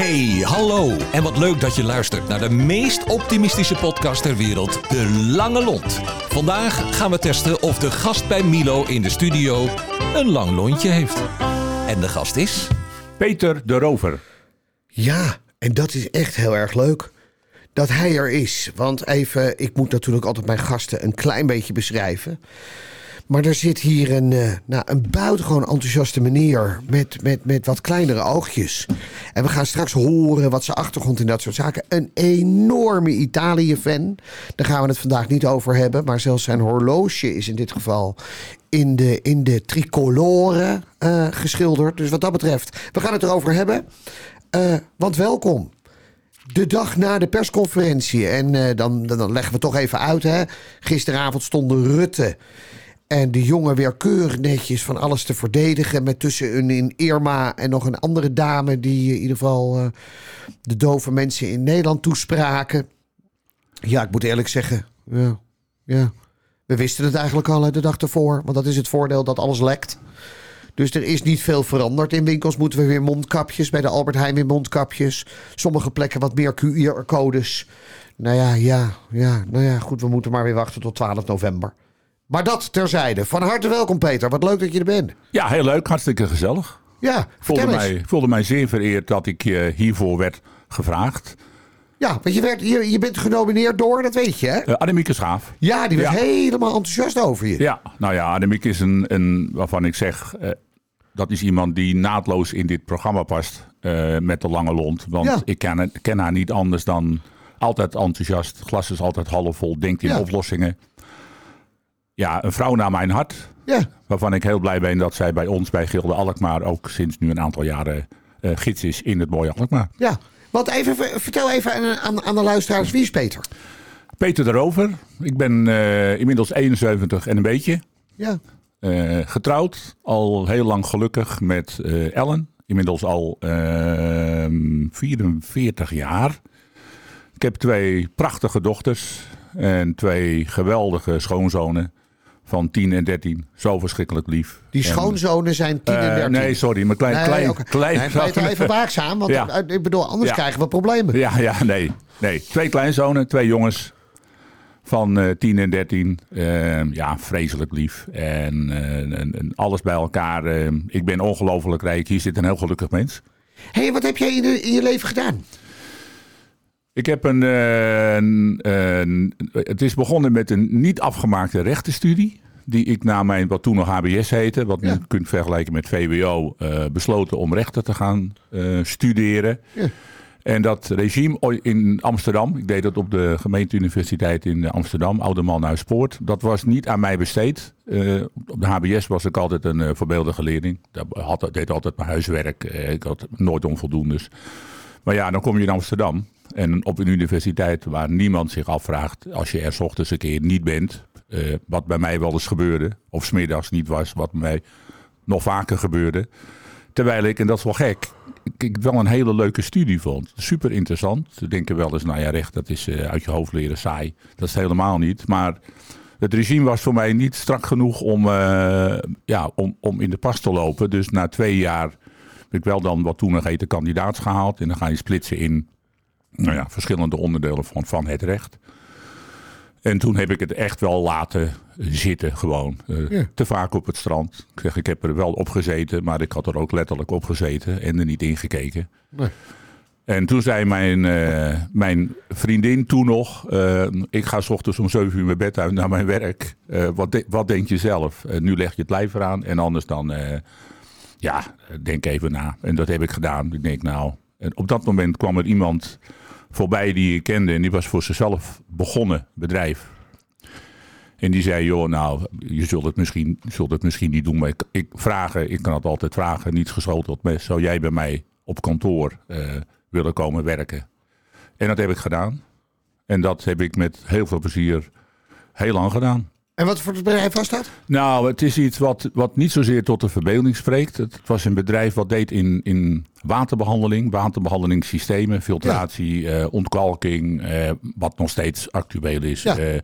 Hey, hallo. En wat leuk dat je luistert naar de meest optimistische podcast ter wereld, De Lange Lont. Vandaag gaan we testen of de gast bij Milo in de studio een lang lontje heeft. En de gast is... Peter de Rover. Ja, en dat is echt heel erg leuk. Dat hij er is. Want even, ik moet natuurlijk altijd mijn gasten een klein beetje beschrijven. Maar er zit hier een, uh, nou, een buitengewoon enthousiaste meneer met, met, met wat kleinere oogjes. En we gaan straks horen wat zijn achtergrond in dat soort zaken. Een enorme Italië-fan. Daar gaan we het vandaag niet over hebben. Maar zelfs zijn horloge is in dit geval in de, in de tricolore uh, geschilderd. Dus wat dat betreft, we gaan het erover hebben. Uh, want welkom. De dag na de persconferentie. En dan, dan leggen we toch even uit. Hè. Gisteravond stonden Rutte en de jongen weer keurig netjes van alles te verdedigen. Met tussen een in Irma en nog een andere dame. die in ieder geval uh, de dove mensen in Nederland toespraken. Ja, ik moet eerlijk zeggen. Ja, ja. We wisten het eigenlijk al de dag ervoor. Want dat is het voordeel dat alles lekt. Dus er is niet veel veranderd. In winkels moeten we weer mondkapjes. Bij de Albert Heijn weer mondkapjes. Sommige plekken wat meer QR-codes. Nou ja, ja, ja. Nou ja, goed. We moeten maar weer wachten tot 12 november. Maar dat terzijde. Van harte welkom, Peter. Wat leuk dat je er bent. Ja, heel leuk. Hartstikke gezellig. Ja, voelde mij, voelde mij zeer vereerd dat ik uh, hiervoor werd gevraagd. Ja, want je, werd, je, je bent genomineerd door, dat weet je, hè? Uh, Annemieke Schaaf. Ja, die was ja. helemaal enthousiast over je. Ja, nou ja, Annemieke is een, een waarvan ik zeg... Uh, dat is iemand die naadloos in dit programma past uh, met de lange lont. Want ja. ik ken, ken, haar niet anders dan altijd enthousiast. Glas is altijd half vol, denkt in ja. oplossingen ja, een vrouw naar mijn hart. Ja. Waarvan ik heel blij ben dat zij bij ons, bij Gilde Alkmaar, ook sinds nu een aantal jaren uh, gids is in het mooie Alkmaar. Ja, want even, vertel even aan, aan, aan de luisteraars, wie is Peter? Peter de Rover. Ik ben uh, inmiddels 71 en een beetje. Ja. Uh, getrouwd, al heel lang gelukkig met Ellen. Inmiddels al 44 jaar. Ik heb twee prachtige dochters en twee geweldige schoonzonen van 10 en 13. Zo verschrikkelijk lief. Die schoonzonen zijn 10 en 13? Uh, nee, sorry, maar klein... Nee, klein, okay. klein nee, blijf even waakzaam, want ja. ik bedoel, anders ja. krijgen we problemen. Ja, ja, nee. nee. Twee kleinzonen, twee jongens van uh, 10 en 13. Uh, ja, vreselijk lief. En, en, en alles bij elkaar. ik ben ongelooflijk rijk. Hier zit een heel gelukkig mens. Hé, hey, wat heb jij in, de, in je leven gedaan? Ik heb een, een, een, Het is begonnen met een niet afgemaakte rechtenstudie. Die ik na mijn, wat toen nog HBS heette, wat ja. je kunt vergelijken met VWO, uh, besloten om rechten te gaan uh, studeren. Ja. En dat regime in Amsterdam, ik deed dat op de gemeenteuniversiteit in Amsterdam, Oude Malnuis Poort, dat was niet aan mij besteed. Uh, op de HBS was ik altijd een voorbeeldige leerling. Ik had, deed altijd mijn huiswerk, ik had nooit onvoldoendes. Maar ja, dan kom je in Amsterdam. En op een universiteit waar niemand zich afvraagt, als je er ochtends een keer niet bent, uh, wat bij mij wel eens gebeurde, of smiddags niet was, wat bij mij nog vaker gebeurde. Terwijl ik, en dat is wel gek, ik, wel een hele leuke studie vond. Super interessant. Ze denken wel eens, nou ja, recht, dat is uh, uit je hoofd leren saai. Dat is helemaal niet. Maar het regime was voor mij niet strak genoeg om, uh, ja, om, om in de pas te lopen. Dus na twee jaar heb ik wel dan wat toen nog heette kandidaats gehaald. En dan ga je splitsen in nou ja, verschillende onderdelen van, van het recht. En toen heb ik het echt wel laten zitten, gewoon. Uh, ja. Te vaak op het strand. Ik zeg, ik heb er wel op gezeten, maar ik had er ook letterlijk op gezeten en er niet in gekeken. Nee. En toen zei mijn, uh, mijn vriendin toen nog, uh, ik ga s ochtends om 7 uur mijn bed uit naar mijn werk. wat, de, wat denk je zelf? nu leg je het lijf eraan en anders dan, ja, denk even na. En dat heb ik gedaan. Ik denk nou, en op dat moment kwam er iemand voorbij die ik kende. En die was voor zichzelf begonnen, bedrijf. En die zei, joh, nou, je zult het misschien, zult het misschien niet doen. Maar ik, ik vragen, ik kan het altijd vragen, niets geschoten tot mes. Zou jij bij mij op kantoor uh, willen komen werken? En dat heb ik gedaan. En dat heb ik met heel veel plezier heel lang gedaan. En wat voor bedrijf was dat? Nou, het is iets wat, wat niet zozeer tot de verbeelding spreekt. Het was een bedrijf wat deed in, in waterbehandeling, waterbehandelingssystemen, filtratie, ja. uh, ontkalking, uh, wat nog steeds actueel is. Ja. Uh,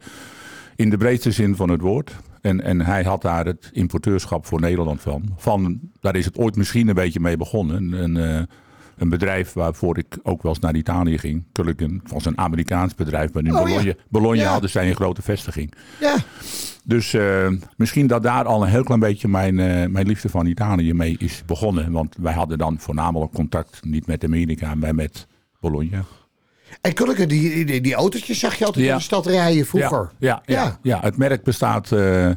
in de breedste zin van het woord. En, en hij had daar het importeurschap voor Nederland van. van. Daar is het ooit misschien een beetje mee begonnen. Een, een bedrijf waarvoor ik ook wel eens naar Italië ging. Culligan, was een Amerikaans bedrijf, maar in Oh, ja. Bologna, Bologna Ja. hadden zij een grote vestiging. Ja. Dus eh, misschien dat daar al een heel klein beetje mijn, eh, mijn liefde van Italië mee is begonnen. Want wij hadden dan voornamelijk contact niet met Amerika, maar met Bologna. En Kulken, die, die, die autootjes zag je altijd Ja. in de stad rijden vroeger. Ja, ja, ja. Ja. ja, het merk bestaat eh,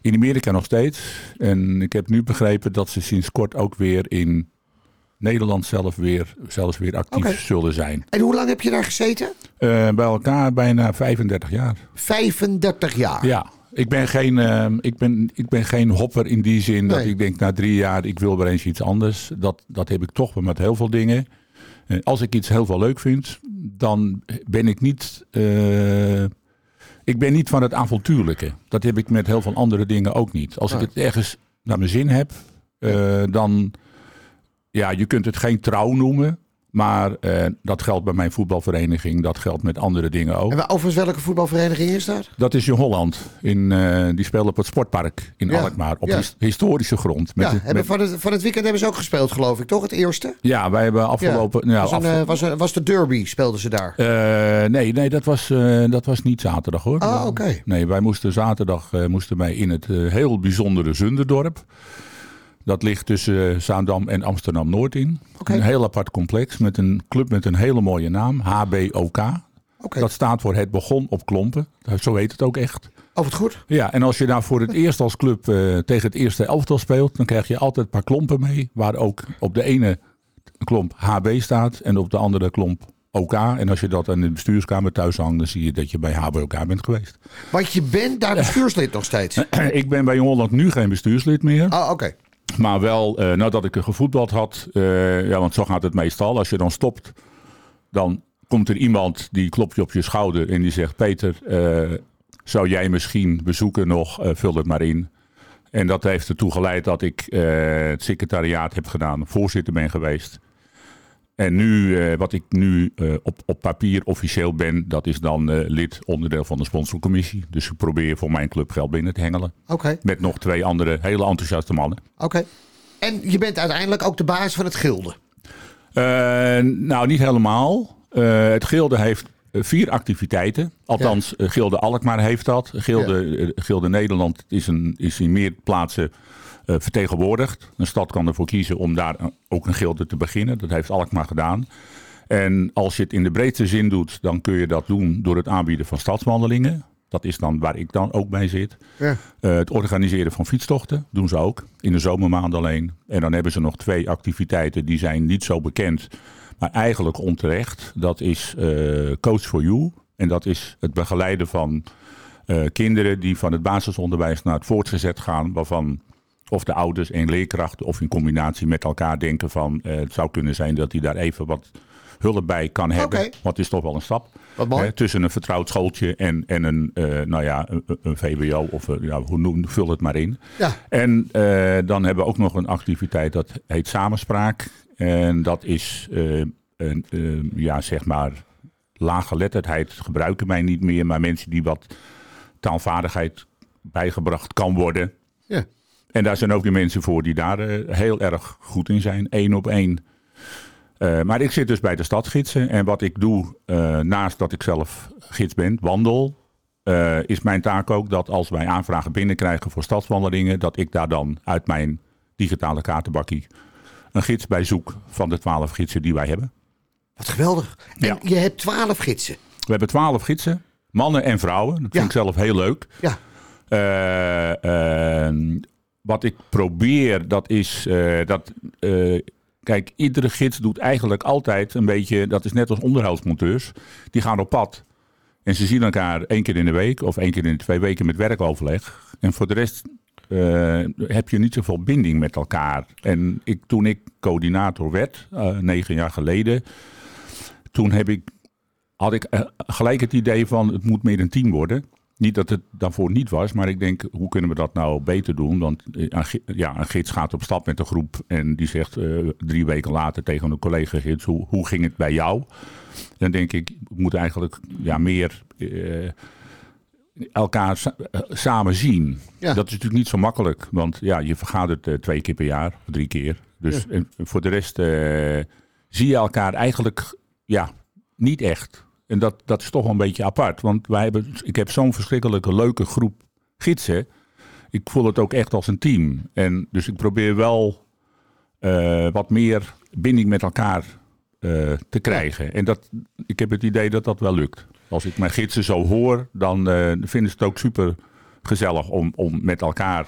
in Amerika nog steeds. En ik heb nu begrepen dat ze sinds kort ook weer in Nederland zelf weer, zelfs weer actief zullen zijn. En hoe lang heb je daar gezeten? Eh, bij elkaar bijna 35 jaar. 35 jaar. Ja, ik ben geen, eh, ik ben, ik ben geen hopper in die zin dat ik denk na drie jaar ik wil weer eens iets anders. Dat, dat heb ik toch met heel veel dingen. Eh, als ik iets heel veel leuk vind, dan ben ik niet... ik ben niet van het avontuurlijke. Dat heb ik met heel veel andere dingen ook niet. Als ik het ergens naar mijn zin heb, dan... Ja, je kunt het geen trouw noemen. Maar eh, dat geldt bij mijn voetbalvereniging. Dat geldt met andere dingen ook. En overigens, welke voetbalvereniging is dat? Dat is in Holland. In, eh, die spelen op het sportpark in Ja, Alkmaar. Op ja. his- historische grond. Met, ja, hebben met- van, het, van het weekend hebben ze ook gespeeld, geloof ik, toch? Het eerste? ja, wij hebben afgelopen... Ja. was, een, eh, was, een, was de derby, speelden ze daar. Nee, nee dat, was, dat was niet zaterdag hoor. Ah, oké. Nee, wij moesten zaterdag moesten wij in het heel bijzondere Zunderdorp. Dat ligt tussen eh, Zaandam en Amsterdam-Noord in. Een heel apart complex met een club met een hele mooie naam. HBOK. Dat staat voor Het Begon op Klompen. Zo heet het ook echt. Oh, wat goed. Ja, en als je daar voor het eerst als club eh, tegen het eerste elftal speelt, dan krijg je altijd een paar klompen mee. Waar ook op de ene klomp HB staat en op de andere klomp OK. En als je dat aan de bestuurskamer thuis hangt, dan zie je dat je bij HBOK bent geweest. Want je bent daar bestuurslid nog steeds. ik ben bij Jong Holland nu geen bestuurslid meer. Ah, oké. Maar wel eh, nadat ik er gevoetbald had. eh, ja, want zo gaat het meestal. Als je dan stopt, dan komt er iemand die klopt je op je schouder en die zegt: Peter, eh, zou jij misschien bezoeken nog? Vul het maar in. En dat heeft ertoe geleid dat ik het secretariaat heb gedaan, voorzitter ben geweest. En nu, eh, wat ik nu eh, op, op papier officieel ben, dat is dan eh, lid, onderdeel van de sponsorcommissie. Dus ik probeer voor mijn club geld binnen te hengelen. Oké. Met nog twee andere hele enthousiaste mannen. Oké. En je bent uiteindelijk ook de baas van het gilde. Nou, niet helemaal. Het Gilde heeft vier activiteiten. Althans, Gilde Alkmaar heeft dat. Gilde, Gilde Nederland is, een, is in meer plaatsen eh, vertegenwoordigd. Een stad kan ervoor kiezen om daar ook een gilde te beginnen. Dat heeft Alkmaar gedaan. En als je het in de breedste zin doet, dan kun je dat doen door het aanbieden van stadswandelingen. Dat is dan waar ik dan ook bij zit. Ja. Eh, het organiseren van fietstochten doen ze ook. In de zomermaanden alleen. En dan hebben ze nog twee activiteiten die zijn niet zo bekend. Maar eigenlijk onterecht. Dat is eh, Coach for You. En dat is het begeleiden van kinderen die van het basisonderwijs naar het voortgezet gaan. Waarvan of de ouders en leerkrachten of in combinatie met elkaar denken van... eh, het zou kunnen zijn dat hij daar even wat hulp bij kan hebben. Oké. Want het is toch wel een stap. Hè, tussen een vertrouwd schooltje en, en een, eh, nou ja, een, een VWO of eh, ja, hoe noem, vul het maar in. Ja. En dan hebben we ook nog een activiteit dat heet Samenspraak. En dat is, een, ja, zeg maar, laaggeletterdheid gebruiken mij niet meer. Maar mensen die wat taalvaardigheid bijgebracht kan worden. Ja. En daar zijn ook de mensen voor die daar eh, heel erg goed in zijn. één op één. Eh, maar ik zit dus bij de stadsgidsen. En wat ik doe, eh, naast dat ik zelf gids ben, wandel, is mijn taak ook dat als wij aanvragen binnenkrijgen voor stadswandelingen, dat ik daar dan uit mijn digitale kaartenbakkie een gids bij zoek van de twaalf gidsen die wij hebben. Wat geweldig. En Ja. je hebt twaalf gidsen. We hebben twaalf gidsen, mannen en vrouwen. Dat vind ik zelf heel leuk. Ja. Wat ik probeer, dat is eh, dat. eh, kijk, iedere gids doet eigenlijk altijd een beetje. Dat is net als onderhoudsmonteurs. Die gaan op pad. En ze zien elkaar één keer in de week of één keer in de twee weken met werkoverleg. En voor de rest eh, heb je niet zoveel binding met elkaar. En ik, toen ik coördinator werd, negen jaar geleden. Toen heb ik had ik gelijk het idee van het moet meer een team worden. Niet dat het daarvoor niet was, maar ik denk hoe kunnen we dat nou beter doen? Want eh, ja, een gids gaat op stap met een groep en die zegt eh, drie weken later tegen een collega gids hoe, hoe ging het bij jou? Dan denk ik, we moeten eigenlijk ja, meer eh, elkaar sa- samen zien. Ja. Dat is natuurlijk niet zo makkelijk, want ja, je vergadert twee keer per jaar, drie keer. Dus en voor de rest zie je elkaar eigenlijk ja, niet echt. En dat, dat is toch wel een beetje apart. Want wij hebben, ik heb zo'n verschrikkelijke leuke groep gidsen. Ik voel het ook echt als een team. En dus ik probeer wel eh, wat meer binding met elkaar eh, te krijgen. En dat, ik heb het idee dat dat wel lukt. Als ik mijn gidsen zo hoor, dan uh, vinden ze het ook super gezellig om, om met elkaar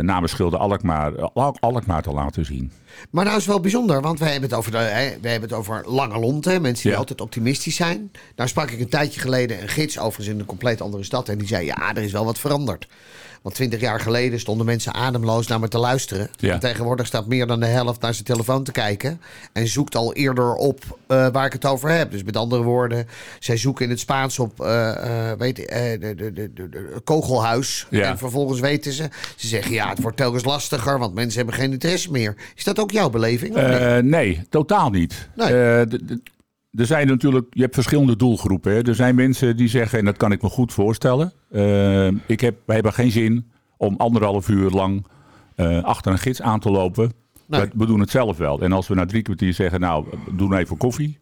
namens Schilder Alkmaar, Alkmaar te laten zien. Maar nou is wel bijzonder, want wij hebben het over, de, wij hebben het over lange lonten. Mensen die ja. altijd optimistisch zijn. Nou sprak ik een tijdje geleden een gids, overigens in een compleet andere stad. En die zei, ja, er is wel wat veranderd. Want twintig jaar geleden stonden mensen ademloos naar me te luisteren. Ja. En tegenwoordig staat meer dan de helft naar zijn telefoon te kijken. En zoekt al eerder op uh, waar ik het over heb. Dus met andere woorden, zij zoeken in het Spaans op uh, uh, weet, de, de, de, de, kogelhuis. Ja. En vervolgens weten ze. Ze zeggen ja, het wordt telkens lastiger, want mensen hebben geen interesse meer. Is dat ook jouw beleving? Nee? nee? totaal niet. Nee. er zijn natuurlijk, je hebt verschillende doelgroepen. Hè. Er zijn mensen die zeggen, en dat kan ik me goed voorstellen. Uh, ik heb, wij hebben geen zin om anderhalf uur lang achter een gids aan te lopen. Nee. We, we, doen het zelf wel. En als we na drie kwartier zeggen, nou, doe even koffie.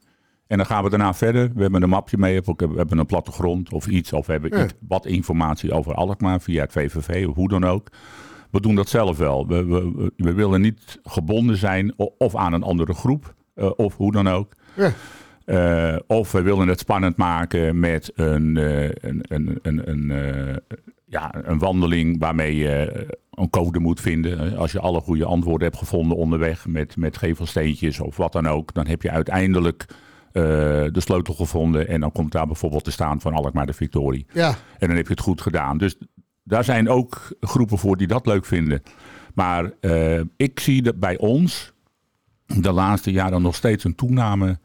En dan gaan we daarna verder. We hebben een mapje mee, of we hebben een plattegrond of iets. Of we hebben Ja. iets, wat informatie over Alkmaar via het VVV of hoe dan ook. We doen dat zelf wel. We, we, we willen niet gebonden zijn of aan een andere groep. uh, of hoe dan ook. Ja. Uh, of we willen het spannend maken met een, uh, een, een, een, een, uh, ja, een wandeling waarmee je een code moet vinden. Als je alle goede antwoorden hebt gevonden onderweg met, met gevelsteentjes of wat dan ook, dan heb je uiteindelijk de sleutel gevonden. En dan komt daar bijvoorbeeld te staan van Alkmaar de Victorie. Ja. En dan heb je het goed gedaan. Dus daar zijn ook groepen voor die dat leuk vinden. Maar uh, ik zie dat bij ons de laatste jaren nog steeds een toename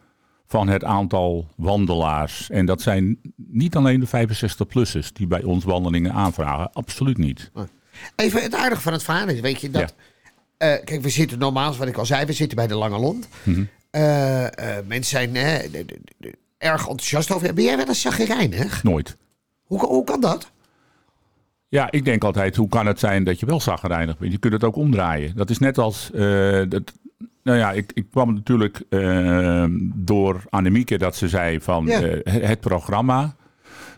van het aantal wandelaars. En dat zijn niet alleen de 65-plussers die bij ons wandelingen aanvragen. Absoluut niet. Even het aardige van het verhaal is, weet je, dat... Ja. Uh, kijk, we zitten normaal, wat ik al zei, we zitten bij de Lange Lond. Mm -hmm. uh, uh, mensen zijn de, de, de, erg enthousiast over. Ben jij wel eens chagrijnig? Nooit. Hoe, hoe kan dat? Ja, ik denk altijd, hoe kan het zijn dat je wel zagrijnig bent? Je kunt het ook omdraaien. Dat is net als... dat, nou ja, ik, ik kwam natuurlijk uh, door Annemieke dat ze zei van Ja. uh, het programma,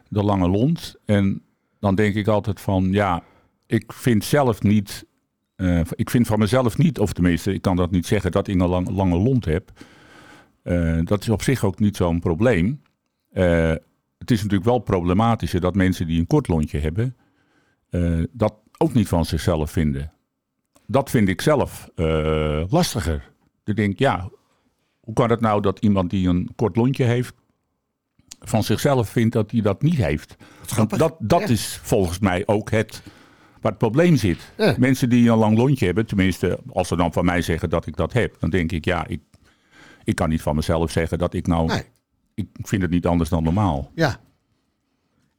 de Lange Lont. En dan denk ik altijd van, ja, ik vind zelf niet, ik vind van mezelf niet, of tenminste, ik kan dat niet zeggen dat ik een lang, lange lont heb. Dat is op zich ook niet zo'n probleem. Het is natuurlijk wel problematischer dat mensen die een kort lontje hebben, uh, dat ook niet van zichzelf vinden. Dat vind ik zelf uh, lastiger. Ik denk, ja, hoe kan het nou dat iemand die een kort lontje heeft, van zichzelf vindt dat hij dat niet heeft? Dat dat Ja. is volgens mij ook het waar het probleem zit. Ja. Mensen die een lang lontje hebben, tenminste, als ze dan van mij zeggen dat ik dat heb, dan denk ik, ja, ik, ik kan niet van mezelf zeggen dat ik nou. Nee. Ik vind het niet anders dan normaal. Ja.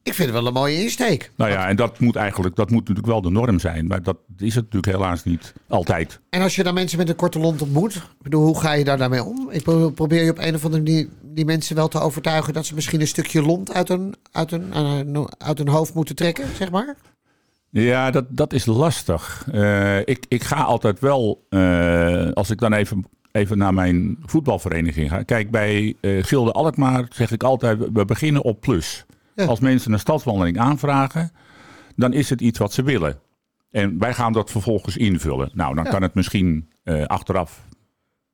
Ik vind het wel een mooie insteek. Nou ja, en dat moet eigenlijk, dat moet natuurlijk wel de norm zijn. Maar dat is het natuurlijk helaas niet altijd. En als je dan mensen met een korte lont ontmoet, bedoel, hoe ga je daar daarmee om? Ik pro- probeer je op een of andere manier die mensen wel te overtuigen dat ze misschien een stukje lont uit hun, uit hun, uit hun hoofd moeten trekken, zeg maar. Ja, dat, dat is lastig. Uh, ik, ik ga altijd wel, uh, als ik dan even, even naar mijn voetbalvereniging ga. Kijk, bij uh, Gilde Alkmaar zeg ik altijd, we beginnen op plus. Ja. Als mensen een stadswandeling aanvragen, dan is het iets wat ze willen. En wij gaan dat vervolgens invullen. Nou, dan Ja. kan het misschien uh, achteraf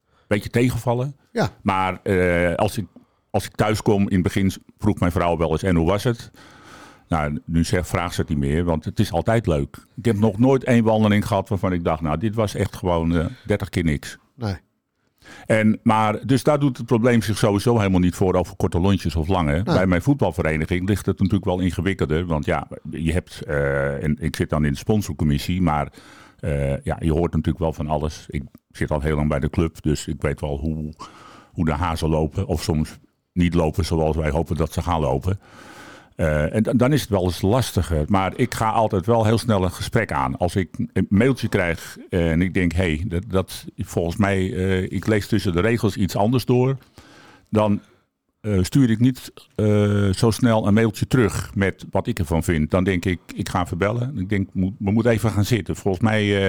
een beetje tegenvallen. Ja. Maar uh, als, ik, als ik thuis kom, in het begin vroeg mijn vrouw wel eens, en hoe was het? Nou, nu zeg, vraagt ze het niet meer, want het is altijd leuk. Ik heb nog nooit één wandeling gehad waarvan ik dacht, nou, dit was echt gewoon uh, 30 keer niks. Nee. En, maar, dus daar doet het probleem zich sowieso helemaal niet voor over korte lontjes of lange. Bij mijn voetbalvereniging ligt het natuurlijk wel ingewikkelder. Want ja, je hebt, uh, en ik zit dan in de sponsorcommissie, maar uh, ja, je hoort natuurlijk wel van alles. Ik zit al heel lang bij de club, dus ik weet wel hoe, hoe de hazen lopen. Of soms niet lopen zoals wij hopen dat ze gaan lopen. Uh, en dan is het wel eens lastiger. Maar ik ga altijd wel heel snel een gesprek aan. Als ik een mailtje krijg en ik denk, hé, hey, dat, dat volgens mij, uh, ik lees tussen de regels iets anders door. Dan stuur ik niet zo snel een mailtje terug met wat ik ervan vind. Dan denk ik, ik ga verbellen. Ik denk, we moeten even gaan zitten. Volgens mij,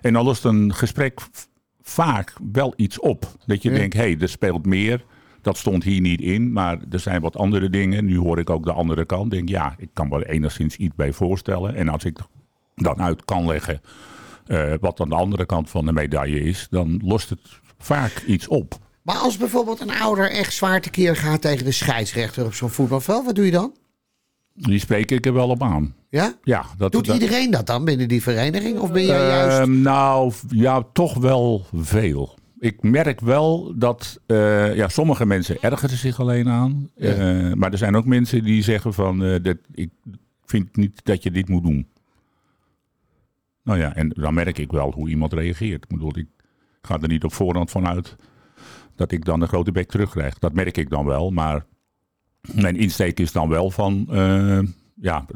en is het een gesprek vaak wel iets op. Dat je Ja. denkt, hé, hey, er speelt meer. Dat stond hier niet in, maar er zijn wat andere dingen. Nu hoor ik ook de andere kant. Denk, ja, ik kan me er enigszins iets bij voorstellen. En als ik dan uit kan leggen eh, wat dan de andere kant van de medaille is, dan lost het vaak iets op. Maar als bijvoorbeeld een ouder echt zwaar tekeer gaat tegen de scheidsrechter op zo'n voetbalveld, wat doe je dan? Die spreek ik er wel op aan. Ja? Ja, dat, Doet dat- iedereen dat dan binnen die vereniging? Of ben jij juist... Ehm, nou, ja, toch wel veel. Ik merk wel dat eh, ja, sommige mensen ergeren zich alleen aan. Ja. Eh, maar er zijn ook mensen die zeggen van, eh, dat, ik vind niet dat je dit moet doen. Nou ja, en dan merk ik wel hoe iemand reageert. Ik bedoel, ik ga er niet op voorhand van uit dat ik dan een grote bek terugkrijg. Dat merk ik dan wel, maar mijn insteek is dan wel van, ja,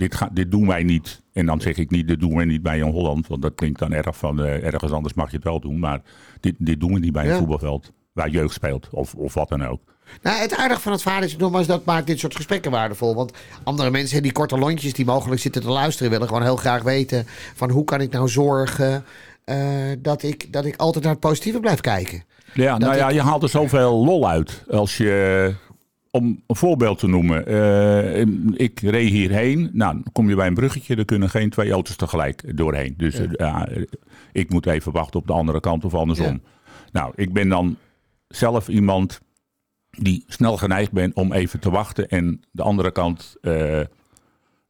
dit, ga, dit doen wij niet. En dan zeg ik niet, dit doen we niet bij een Holland. Want dat klinkt dan erg van, eh, ergens anders mag je het wel doen. Maar dit, dit doen we niet bij een Ja. voetbalveld waar jeugd speelt of, of wat dan ook. Nou, het aardige van het verhaal is nogmaals, dat maakt dit soort gesprekken waardevol. Want andere mensen, die korte lontjes die mogelijk zitten te luisteren, willen gewoon heel graag weten van hoe kan ik nou zorgen eh, dat, ik, dat ik altijd naar het positieve blijf kijken. Ja, nou ik- ja, je haalt er zoveel lol uit. Als je, om een voorbeeld te noemen, eh, ik reed hierheen. Nou, dan kom je bij een bruggetje, er kunnen geen twee auto's tegelijk doorheen. Dus ja, eh, ik moet even wachten op de andere kant of andersom. Nou, ik ben dan zelf iemand die snel geneigd ben om even te wachten en de andere kant eh,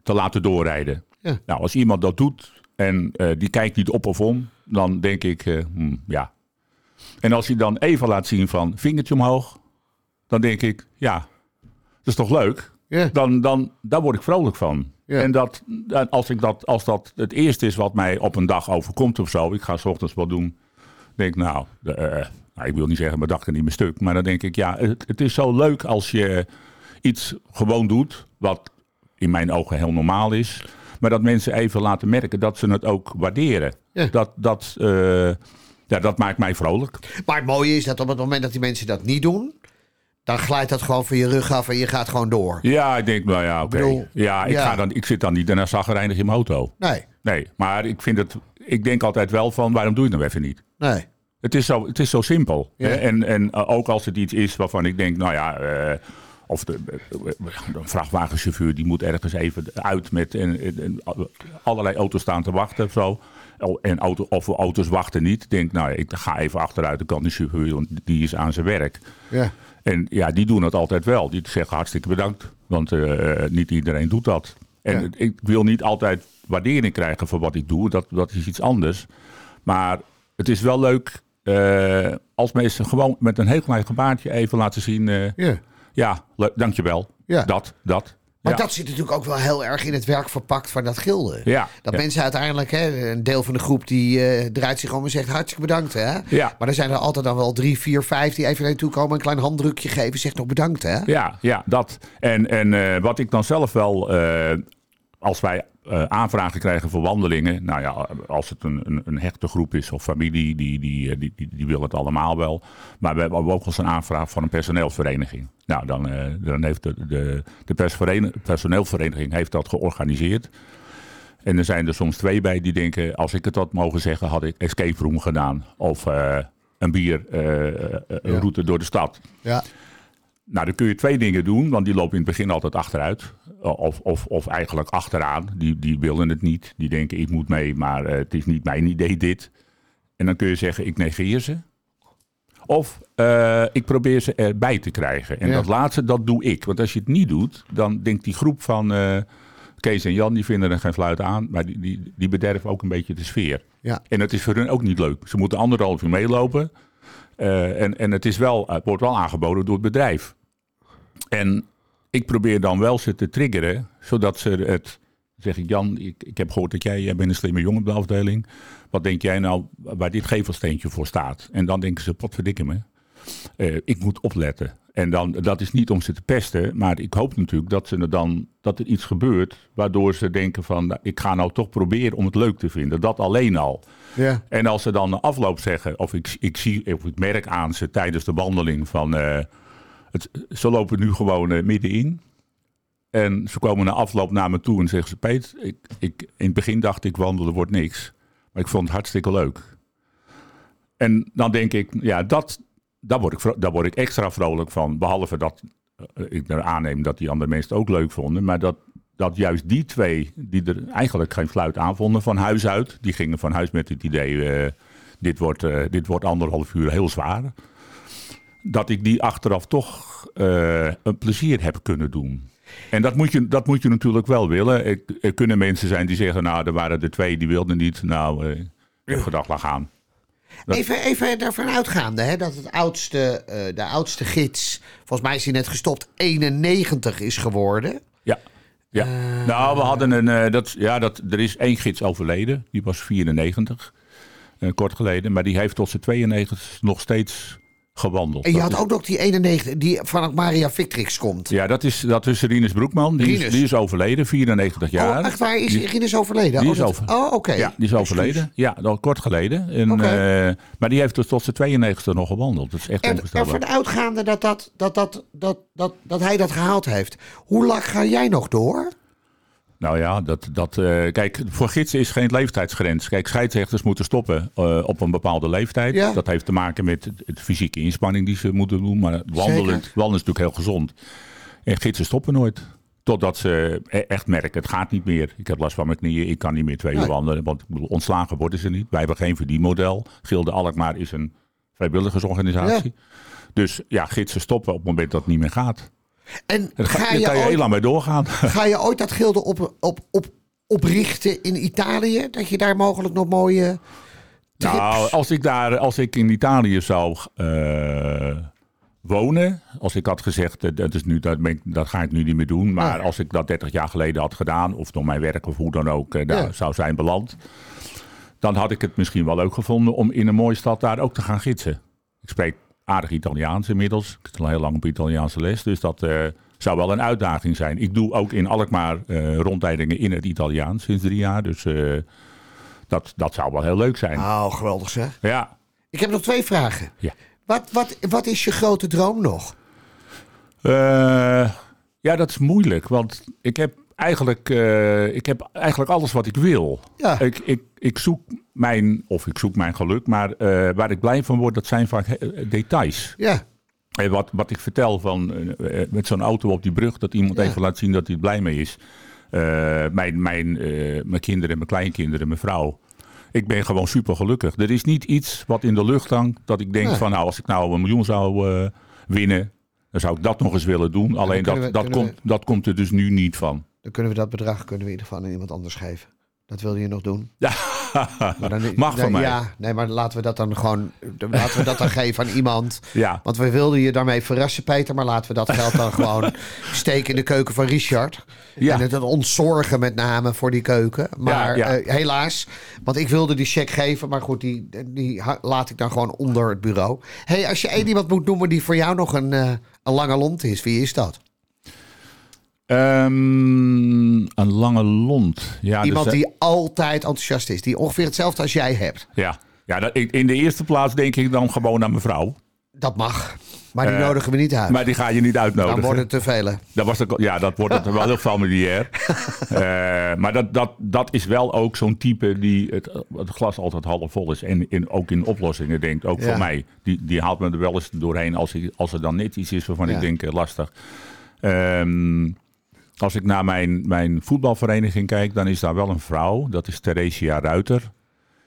te laten doorrijden. Ja. Nou, als iemand dat doet en die kijkt niet op of om, dan denk ik, hmm, ja, en als je dan even laat zien van vingertje omhoog, dan denk ik, ja, dat is toch leuk? Ja. Dan, dan, daar word ik vrolijk van. En dat, als, ik dat, als dat het eerste is wat mij op een dag overkomt of zo, ik ga s ochtends wat doen, denk ik, nou, de, eh, nou, ik wil niet zeggen, mijn dag kan niet meer stuk, maar dan denk ik, ja, het, het is zo leuk als je iets gewoon doet, wat in mijn ogen heel normaal is, maar dat mensen even laten merken dat ze het ook waarderen. Ja. Dat, dat, eh, ja, dat maakt mij vrolijk. Maar het mooie is dat op het moment dat die mensen dat niet doen, dan glijdt dat gewoon van je rug af en je gaat gewoon door. Ja, ik denk, nou ja, oké. Ja, ik, ja. Ga dan, ik zit dan niet daarna zagrijnig in mijn auto. Nee, Nee, maar ik vind het, ik denk altijd wel van, waarom doe je het nou even niet? nee. Het is zo, het is zo simpel. Ja. hè? En, en eh, ook als het iets is waarvan ik denk, nou ja, eh, of de, eh, een vrachtwagenchauffeur die moet ergens even uit met en, allerlei auto's staan te wachten of zo. Oh, En auto, of auto's wachten niet. Denk, nou, ik ga even achteruit, dan kan de chauffeur, want die is aan zijn werk. Ja. En ja, die doen het altijd wel. Die zeggen hartstikke bedankt. Want eh, niet iedereen doet dat. En Ja. ik wil niet altijd waardering krijgen voor wat ik doe. Dat, dat is iets anders. Maar het is wel leuk eh, als mensen gewoon met een heel klein gebaartje even laten zien. eh, ja. ja, dankjewel. Ja. Dat, dat. Maar ja. dat zit natuurlijk ook wel heel erg in het werk verpakt van dat gilde. Ja, Dat ja. mensen uiteindelijk, hè, een deel van de groep die eh, draait zich om en zegt hartstikke bedankt. Hè? Ja. Maar er zijn er altijd dan wel drie, vier, vijf die even naartoe komen, een klein handdrukje geven, zegt nog bedankt. Hè? Ja, ja, dat. En, en eh, wat ik dan zelf wel, eh, als wij eh, aanvragen krijgen voor wandelingen, nou ja, als het een, een, een hechte groep is of familie, die, die, eh, die, die, die wil het allemaal wel. Maar we hebben ook eens een aanvraag van een personeelsvereniging. Nou, dan, eh, dan heeft de, de, de personeelsvereniging heeft dat georganiseerd. En er zijn er soms twee bij die denken, als ik het had mogen zeggen, had ik escape room gedaan. Of een bierroute door de stad. Ja. Nou, dan kun je twee dingen doen, want die lopen in het begin altijd achteruit. Of, of, of eigenlijk achteraan. Die, die willen het niet. Die denken, ik moet mee, maar eh, het is niet mijn idee dit. En dan kun je zeggen, ik negeer ze. Of eh, ik probeer ze erbij te krijgen. En Ja. dat laatste, dat doe ik. Want als je het niet doet, dan denkt die groep van eh, Kees en Jan, die vinden er geen fluit aan. Maar die, die, die bederven ook een beetje de sfeer. Ja. En het is voor hun ook niet leuk. Ze moeten anderhalf uur meelopen. Eh, en, en het, is wel, het wordt wel aangeboden door het bedrijf. En ik probeer dan wel ze te triggeren, zodat ze het... Zeg ik, Jan, ik, ik heb gehoord dat jij, jij bent een slimme jongen op de afdeling. Wat denk jij nou waar dit gevelsteentje voor staat? En dan denken ze, potverdikke me. Eh, ik moet opletten. En dan, dat is niet om ze te pesten, maar ik hoop natuurlijk dat, ze er dan, dat er iets gebeurt waardoor ze denken van, nou, ik ga nou toch proberen om het leuk te vinden. Dat alleen al. Ja. En als ze dan na afloop zeggen, of ik, ik zie, of ik merk aan ze tijdens de wandeling van, eh, het, ze lopen nu gewoon eh, middenin. En ze komen na afloop naar me toe en zeggen ze, Peet, ik, ik, in het begin dacht ik wandelen wordt niks. Maar ik vond het hartstikke leuk. en dan denk ik, ja, dat, daar, word ik, daar word ik extra vrolijk van. Behalve dat eh, ik er aanneem dat die andere mensen het ook leuk vonden. Maar dat, dat juist die twee, die er eigenlijk geen fluit aan vonden van huis uit. Die gingen van huis met het idee, eh, dit, wordt, dit wordt anderhalf uur heel zwaar. Dat ik die achteraf toch eh, een plezier heb kunnen doen. En dat moet je, dat moet je natuurlijk wel willen. Er, er kunnen mensen zijn die zeggen, nou, er waren er twee die wilden niet. Nou, eh, ik gedacht, laat gaan. Dat- Even, even ervan uitgaande hè, dat het oudste, eh, de oudste gids, volgens mij is hij net gestopt, 91 is geworden. Ja. ja. nou, we hadden een. dat, ja, dat, er is één gids overleden. Die was 94. eh, kort geleden. Maar die heeft tot zijn 92 nog steeds gewandeld. En je Dat had ook nog die 91 die van Maria Victrix komt. Ja, dat is, dat is Rinus Broekman. Die, Rinus. Is, die is overleden, 94 jaar. Oh, echt waar? Is Die- Rinus overleden? die oh, is dat- over- Oh, oké. Ja, die is overleden. Ja, al kort geleden. En, eh, maar die heeft dus tot zijn 92 nog gewandeld. Dat is echt En onvoorstelbaar. ervan uitgaande dat, dat, dat, dat, dat, dat, dat hij dat gehaald heeft. Hoe lang ga jij nog door? Nou ja, dat, dat, eh, kijk, voor gidsen is geen leeftijdsgrens. Kijk, scheidsrechters moeten stoppen eh, op een bepaalde leeftijd. Ja. Dat heeft te maken met het fysieke inspanning die ze moeten doen. Maar wandelen, wandelen is natuurlijk heel gezond. En gidsen stoppen nooit. Totdat ze e- echt merken, het gaat niet meer. Ik heb last van mijn knieën, ik kan niet meer twee uur wandelen. Want ontslagen worden ze niet. Wij hebben geen verdienmodel. Gilde Alkmaar is een vrijwilligersorganisatie. Dus ja, gidsen stoppen op het moment dat het niet meer gaat. En Daar ga ga, je, daar kan je heel ooit, lang mee doorgaan. ga je ooit dat gilde op, op, op, oprichten in Italië? Dat je daar mogelijk nog mooie trips... Nou, als ik, daar, als ik in Italië zou eh, wonen, als ik had gezegd, dat, is nu, dat, ben ik- dat ga ik nu niet meer doen. Maar Ja. als ik dat 30 jaar geleden had gedaan, of door mijn werk of hoe dan ook, eh, daar Ja. zou zijn beland. Dan had ik het misschien wel leuk gevonden om in een mooie stad daar ook te gaan gidsen. Ik spreek aardig Italiaans inmiddels. Ik zit al heel lang op Italiaanse les, dus dat eh, zou wel een uitdaging zijn. Ik doe ook in Alkmaar eh rondleidingen in het Italiaans sinds drie jaar. Dus eh, dat, dat zou wel heel leuk zijn. Oh, geweldig zeg. Ja, Ik heb nog twee vragen. Ja. Wat, wat, wat is je grote droom nog? Ja, dat is moeilijk. Want ik heb eigenlijk, eh, ik heb eigenlijk alles wat ik wil. Ja. Ik, ik, ik zoek mijn, of ik zoek mijn geluk, maar eh, waar ik blij van word, dat zijn vaak eh, details. Ja, En wat, wat ik vertel van met zo'n auto op die brug, dat iemand Ja. even laat zien dat hij er blij mee is. Mijn, mijn, mijn kinderen, mijn kleinkinderen, mijn vrouw. Ik ben gewoon super gelukkig. Er is niet iets wat in de lucht hangt dat ik denk van nou, als ik nou een miljoen zou winnen, dan zou ik dat nog eens willen doen. Alleen dat, we- dat, komt, dat komt er dus nu niet van. Dan kunnen we dat bedrag kunnen we in ieder geval aan iemand anders geven. Dat wil je nog doen? Ja, Maar dan, mag van mij. Ja, nee, maar laten we dat dan gewoon laten we dat dan geven aan iemand. Ja. Want we wilden je daarmee verrassen, Peter. Maar laten we dat geld dan gewoon steken in de keuken van Richard. Ja. En het dan ontzorgen met name voor die keuken. Maar ja. eh, helaas, want ik wilde die cheque geven. Maar goed, die, die laat ik dan gewoon onder het bureau. hey, als je één iemand moet noemen die voor jou nog een, eh, een lange lont is. Wie is dat? Ehm, een lange lont. Ja, Iemand dus, eh, die altijd enthousiast is. Die ongeveer hetzelfde als jij hebt. Ja, ja dat, in de eerste plaats denk ik dan gewoon aan mijn vrouw. Dat mag. Maar die Eh, nodigen we niet uit. Maar die ga je niet uitnodigen. dan worden het te vele. Dat was de, ja, dat wordt het wel heel familiair. Eh, maar dat, dat, dat is wel ook zo'n type die het, het glas altijd half vol is. En in, ook in oplossingen denkt, ook Ja. voor mij. Die, die haalt me er wel eens doorheen als, als er dan net iets is waarvan Ja. ik denk, lastig. Ehm, als ik naar mijn, mijn voetbalvereniging kijk, dan is daar wel een vrouw. Dat is Theresia Ruiter.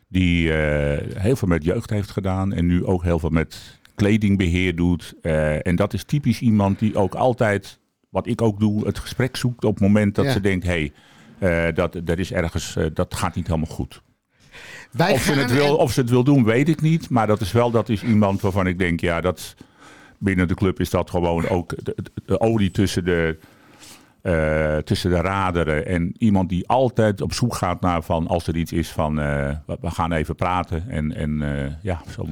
Die eh, heel veel met jeugd heeft gedaan. En nu ook heel veel met kledingbeheer doet. Eh, en dat is typisch iemand die ook altijd, wat ik ook doe, het gesprek zoekt op het moment dat Ja. ze denkt: hé, hey, eh, dat, dat is ergens, dat gaat niet helemaal goed. Wij Of ze, het wil, en- of ze het wil doen, weet ik niet. Maar dat is wel dat is iemand waarvan ik denk, ja, dat binnen de club is dat gewoon ook de, de- de olie tussen de, eh, tussen de raderen. En iemand die altijd op zoek gaat naar van als er iets is van eh, we gaan even praten. En, en eh, ja, zo.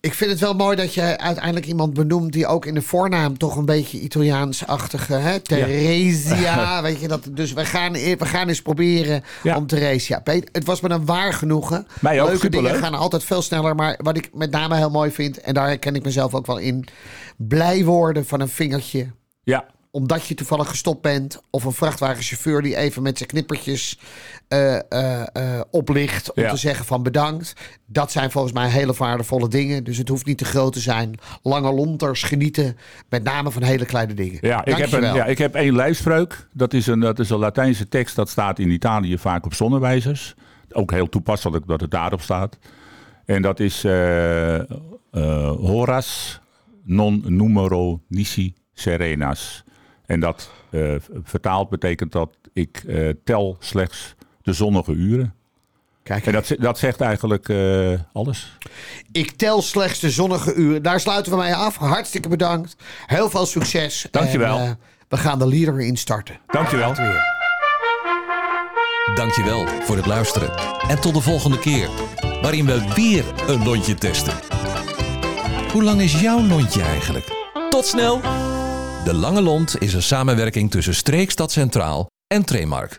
Ik vind het wel mooi dat je uiteindelijk iemand benoemt die ook in de voornaam toch een beetje Italiaans-achtige, hè? Theresia, weet je dat? Dus we gaan, e- we gaan eens proberen Ja. om Theresia. Het was me een waar genoegen. Mij ook, Leuke superleuk. dingen gaan altijd veel sneller, maar wat ik met name heel mooi vind, en daar herken ik mezelf ook wel in, blij worden van een vingertje. Ja, omdat je toevallig gestopt bent. Of een vrachtwagenchauffeur die even met zijn knippertjes eh, eh, oplicht. Om Ja. te zeggen van bedankt. Dat zijn volgens mij hele waardevolle dingen. Dus het hoeft niet te groot te zijn. Lange lonters genieten. Met name van hele kleine dingen. Ja, ik heb, een, ja, ik heb één lijfspreuk. Dat is, een, dat is een Latijnse tekst. Dat staat in Italië vaak op zonnewijzers. Ook heel toepasselijk dat het daarop staat. En dat is Horas non numero nisi serenas. En dat eh, vertaald betekent dat ik eh, tel slechts de zonnige uren. Kijk, En dat, dat zegt eigenlijk eh, alles. ik tel slechts de zonnige uren. Daar sluiten we mij af. Hartstikke bedankt. Heel veel succes. Dankjewel. En, eh, we gaan de leader instarten. Dankjewel. Dankjewel voor het luisteren. En tot de volgende keer, waarin we weer een lontje testen. Hoe lang is jouw lontje eigenlijk? Tot snel! De Lange Lont is een samenwerking tussen Streekstad Centraal en Tremark.